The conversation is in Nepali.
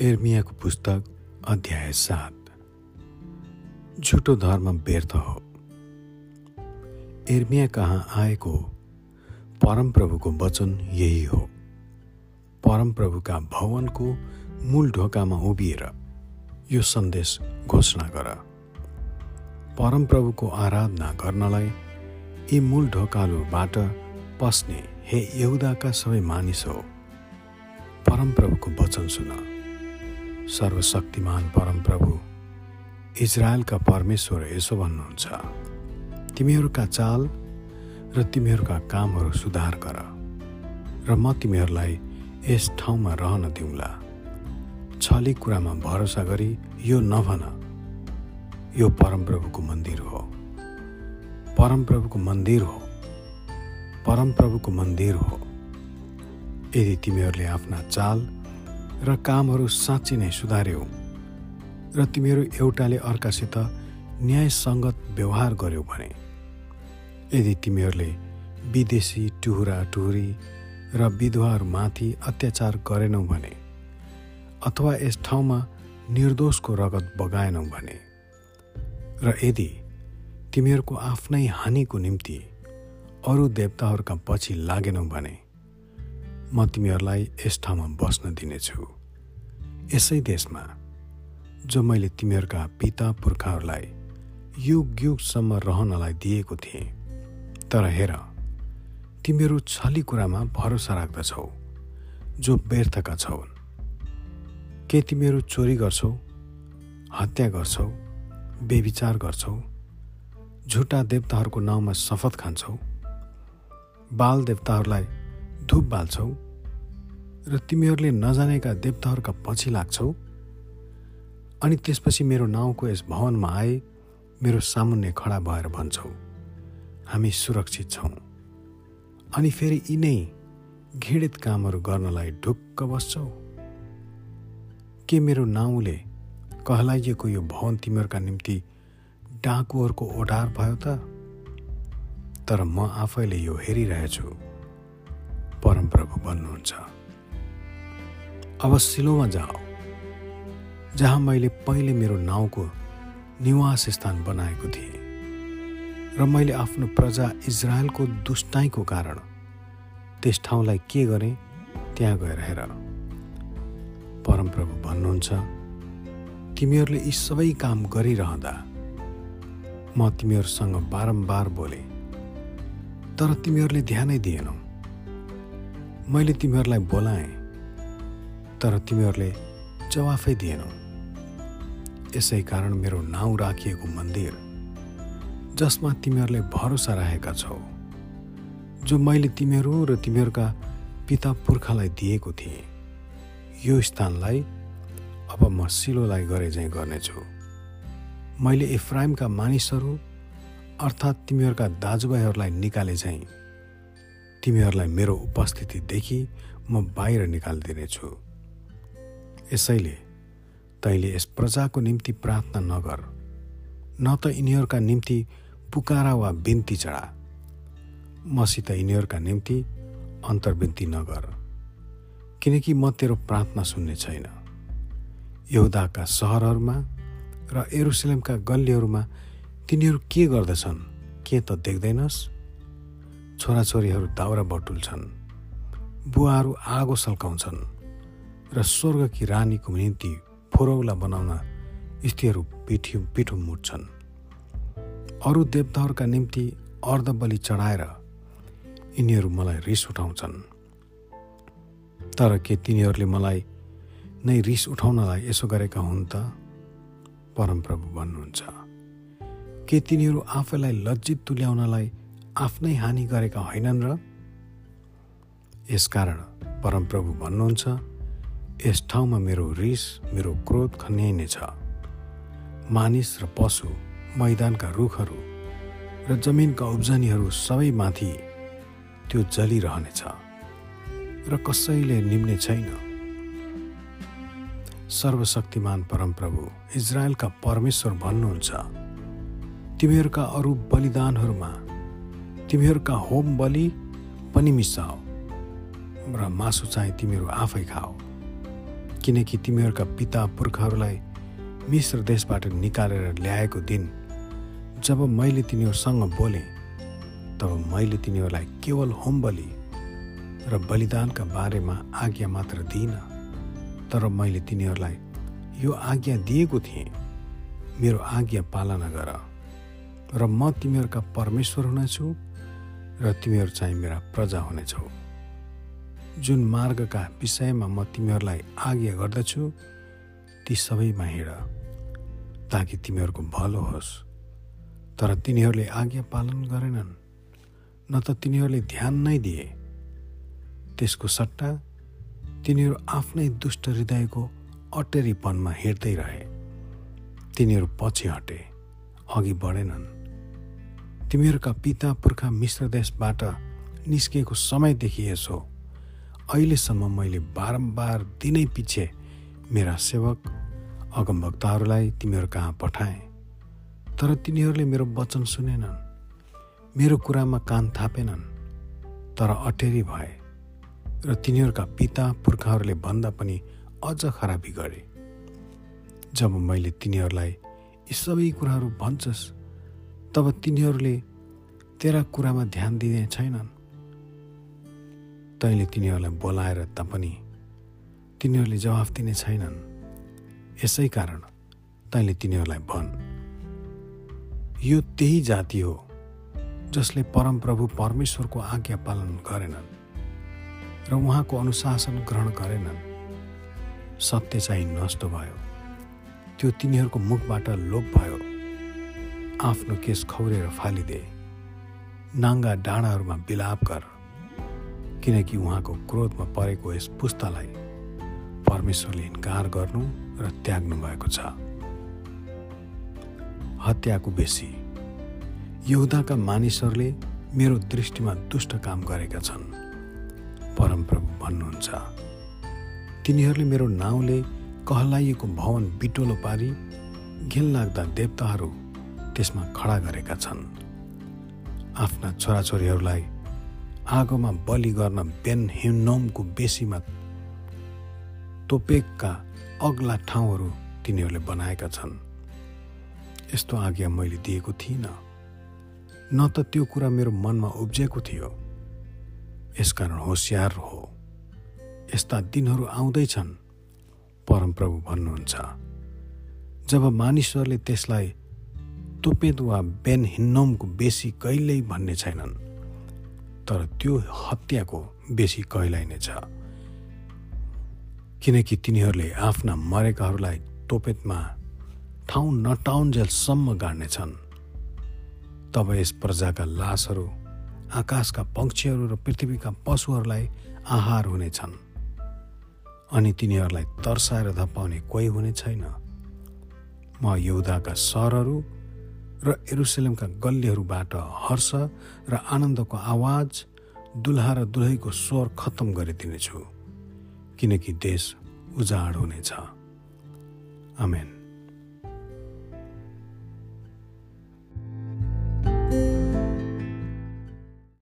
एर्मियाको पुस्तक अध्याय सात। झुटो धर्म व्यर्थ हो। एर्मिया कहाँ आएको? परमप्रभुको वचन यही हो। परमप्रभुका भवनको मूल ढोकामा उभिएर यो सन्देश घोषणा गर। परमप्रभुको आराधना गर्नलाई यी मूल ढोकाहरूबाट पस्ने हे यहुदाका सबै मानिस हो। परमप्रभुको वचन सुन। सर्वशक्तिमान परमप्रभु इजरायलका परमेश्वर यसो भन्नुहुन्छ। तिमीहरूका चाल र तिमीहरूका कामहरू सुधार गर र म तिमीहरूलाई यस ठाउँमा रहन दिउँला। छली कुरामा भरोसा गरी यो नभन यो परमप्रभुको मन्दिर हो। परमप्रभुको मन्दिर हो। परमप्रभुको मन्दिर हो। यदि तिमीहरूले आफ्ना चाल र कामहरू साँच्ची नै सुधार्यौ। र तिमीहरू एउटाले अर्कासित न्यायसङ्गत व्यवहार गर्यौ भने यदि तिमीहरूले विदेशी टुहुरा टुहुरी र विधवाहरूमाथि अत्याचार गरेनौ भने अथवा यस ठाउँमा निर्दोषको रगत बगाएनौ भने र यदि तिमीहरूको आफ्नै हानिको निम्ति अरू देवताहरूका पछि लागेनौ भने म तिमीहरूलाई यस ठाउँमा बस्न दिनेछु। यसै देशमा जो मैले तिमीहरूका पिता पुर्खाहरूलाई युग युगसम्म रहनलाई दिएको थिएँ तर हेर तिमीहरू छली कुरामा भरोसा राख्दछौ जो व्यर्थका छौ के तिमीहरू चोरी गर्छौ हत्या गर्छौ बेविचार गर्छौ झुटा देवताहरूको नाउँमा शपथ खान्छौ? बाल देवताहरूलाई धुप बाल्छौ र तिमीहरूले नजानेका देवताहरूका पछि लाग्छौ अनि त्यसपछि मेरो नाउँको यस भवनमा आए मेरो सामुन्ने खडा भएर भन्छौ हामी सुरक्षित छौँ। अनि फेरि यिनै घृणित कामहरू गर्नलाई ढुक्क बस्छौ। के मेरो नाउँले कहलाइएको यो भवन तिमीहरूका निम्ति डाकुहरूको ओढार भयो त? तर म आफैले यो हेरिरहेछु। परमप्रभु भन्नुहुन्छ अब सिलोमा जाओ जहाँ मैले पहिले मेरो नाउँको निवास स्थान बनाएको थिएँ र मैले आफ्नो प्रजा इजरायलको दुष्टाइको कारण त्यस ठाउँलाई के गरेँ त्यहाँ गएर हेर। परमप्रभु भन्नुहुन्छ तिमीहरूले यी सबै काम गरिरहँदा म तिमीहरूसँग बारम्बार बोले तर तिमीहरूले ध्यानै दिएनौ। मैले तिमीहरूलाई बोलाएँ तर तिमीहरूले जवाफै दिएनौ। यसै कारण मेरो नाउँ राखिएको मन्दिर जसमा तिमीहरूले भरोसा राखेका छौ जो मैले तिमीहरू र तिमीहरूका पिता पुर्खालाई दिएको थिएँ यो स्थानलाई अब म सिलोलाई गरे चाहिँ गर्नेछु। मैले इफ्राइमका मानिसहरू अर्थात् तिमीहरूका दाजुभाइहरूलाई निकाले चाहिँ तिमीहरूलाई मेरो उपस्थितिदेखि म बाहिर निकालिदिनेछु। यसैले तैँले यस प्रजाको निम्ति प्रार्थना नगर न त यिनीहरूका निम्ति पुकारा वा बिन्ती चढा। मसित यिनीहरूका निम्ति अन्तर्विन्ती नगर किनकि म तेरो प्रार्थना सुन्ने छैन। यहुदाका सहरहरूमा र एरुसलेमका गल्लीहरूमा तिनीहरू के गर्दछन् के त देख्दैनस्? छोराछोरीहरू दाउरा बटुल्छन्। बुवाहरू आगो सल्काउँछन् र स्वर्गकी रानीको निम्ति फोरौला बनाउन स्त्रीहरू पिठी पिठो मुट्छन् अरू देवताहरूका निम्ति अर्धबली चढाएर यिनीहरू मलाई रिस उठाउँछन्। तर के तिनीहरूले मलाई नै रिस उठाउनलाई यसो गरेका हुन् त? परमप्रभु भन्नुहुन्छ। के तिनीहरू आफैलाई लज्जित तुल्याउनलाई आफ्नै हानि गरेका होइनन् र यसकारण परमप्रभु भन्नुहुन्छ यस ठाउँमा मेरो रिस मेरो क्रोध खन्याइने छ। मानिस र पशु मैदानका रुखहरू र जमिनका उब्जनीहरू सबैमाथि त्यो जलिरहनेछ र कसैले निम्ने छैन। सर्वशक्तिमान परमप्रभु इजरायलका परमेश्वर भन्नुहुन्छ तिमीहरूका अरू बलिदानहरूमा तिमीहरूका होम बलि पनि मिसाओ र मासु चाहिँ तिमीहरू आफै खाओ किनकि तिमीहरूका पिता पुर्खाहरूलाई मिश्र देशबाट निकालेर ल्याएको दिन जब मैले तिनीहरूसँग बोलेँ तब मैले तिनीहरूलाई केवल होम बलि र बलिदानका बारेमा आज्ञा मात्र दिइनँ। तर मैले तिनीहरूलाई यो आज्ञा दिएको थिएँ। मेरो आज्ञा पालना गर र म तिमीहरूका परमेश्वर हुनेछु र तिमीहरू चाहिँ मेरा प्रजा हुनेछौ। जुन मार्गका विषयमा म तिमीहरूलाई आज्ञा गर्दछु ती सबैमा हिँड ताकि तिमीहरूको भलो होस्। तर तिनीहरूले आज्ञा पालन गरेनन् न त तिनीहरूले ध्यान नै दिए। त्यसको सट्टा तिनीहरू आफ्नै दुष्ट हृदयको अटेरीपनमा हिँड्दै रहे। तिनीहरू पछि हटे अघि बढेनन्। तिमीहरूका पिता पुर्खा मिश्र देशबाट निस्किएको समयदेखि यसो अहिलेसम्म मैले बारम्बार दिनै पछि मेरा सेवक अगमभक्तहरूलाई तिमीहरू कहाँ पठाएँ? तर तिनीहरूले मेरो वचन सुनेनन्। मेरो कुरामा कान थापेनन्। तर अटेरी भए र तिनीहरूका पिता पुर्खाहरूले भन्दा पनि अझ खराबी गरे। जब मैले तिनीहरूलाई यी सबै कुराहरू भन्छस् तब तिनीहरूले तेरा कुरामा ध्यान दिने छैनन्। तैँले तिनीहरूलाई बोलाएर तापनि तिनीहरूले जवाफ दिने छैनन्। यसै कारण तैँले तिनीहरूलाई भन् यो त्यही जाति हो जसले परमप्रभु परमेश्वरको आज्ञा पालन गरेनन् र उहाँको अनुशासन ग्रहण गरेनन्। सत्य चाहिँ नष्ट भयो। त्यो तिनीहरूको मुखबाट लोप भयो। आफ्नो केस खौरेर फालिदे। नाङ्गा डाँडाहरूमा बिलाप गर किनकि उहाँको क्रोधमा परेको यस पुस्तालाई परमेश्वरले इन्कार गर्नु र त्याग्नु भएको छ। हत्याको बेसी यहुदाका मानिसहरूले मेरो दृष्टिमा दुष्ट काम गरेका छन्। परमप्रभु भन्नुहुन्छ तिनीहरूले मेरो नाउँले कहलाइएको भवन बिटोलो पारी घिनलाग्दा देवताहरू त्यसमा खडा गरेका छन्। आफ्ना छोराछोरीहरूलाई आगोमा बलि गर्न बेन हिमनोमको बेसीमा तोपेकका अग्ला ठाउँहरू तिनीहरूले बनाएका छन्। यस्तो आज्ञा मैले दिएको थिइनँ। न त त्यो कुरा मेरो मनमा उब्जेको थियो। यसकारण होसियार हो। यस्ता दिनहरू आउँदैछन् परमप्रभु भन्नुहुन्छ। जब मानिसहरूले त्यसलाई तुपेद वा बेन हिन्नोमको बेसी कहिल्यै भन्ने छैनन् तर त्यो हत्याको बेसी कहिल्यै नै छ। किनकि तिनीहरूले आफ्ना मरेकाहरूलाई तोपेतमा ठाउँ नटाउन्जेलसम्म गाड्नेछन्। तब यस प्रजाका लासहरू आकाशका पक्षीहरू र पृथ्वीका पशुहरूलाई आहार हुनेछन्। अनि तिनीहरूलाई तर्साएर धपाउने कोही हुने छैन। म यौदाका सहरहरू र एरुसलेमका गल्लीहरूबाट हर्ष र आनन्दको आवाज दुल्हा र दुलहीको स्वर खत्तम गरिदिनेछु किनकि देश उजाड हुनेछ। आमेन।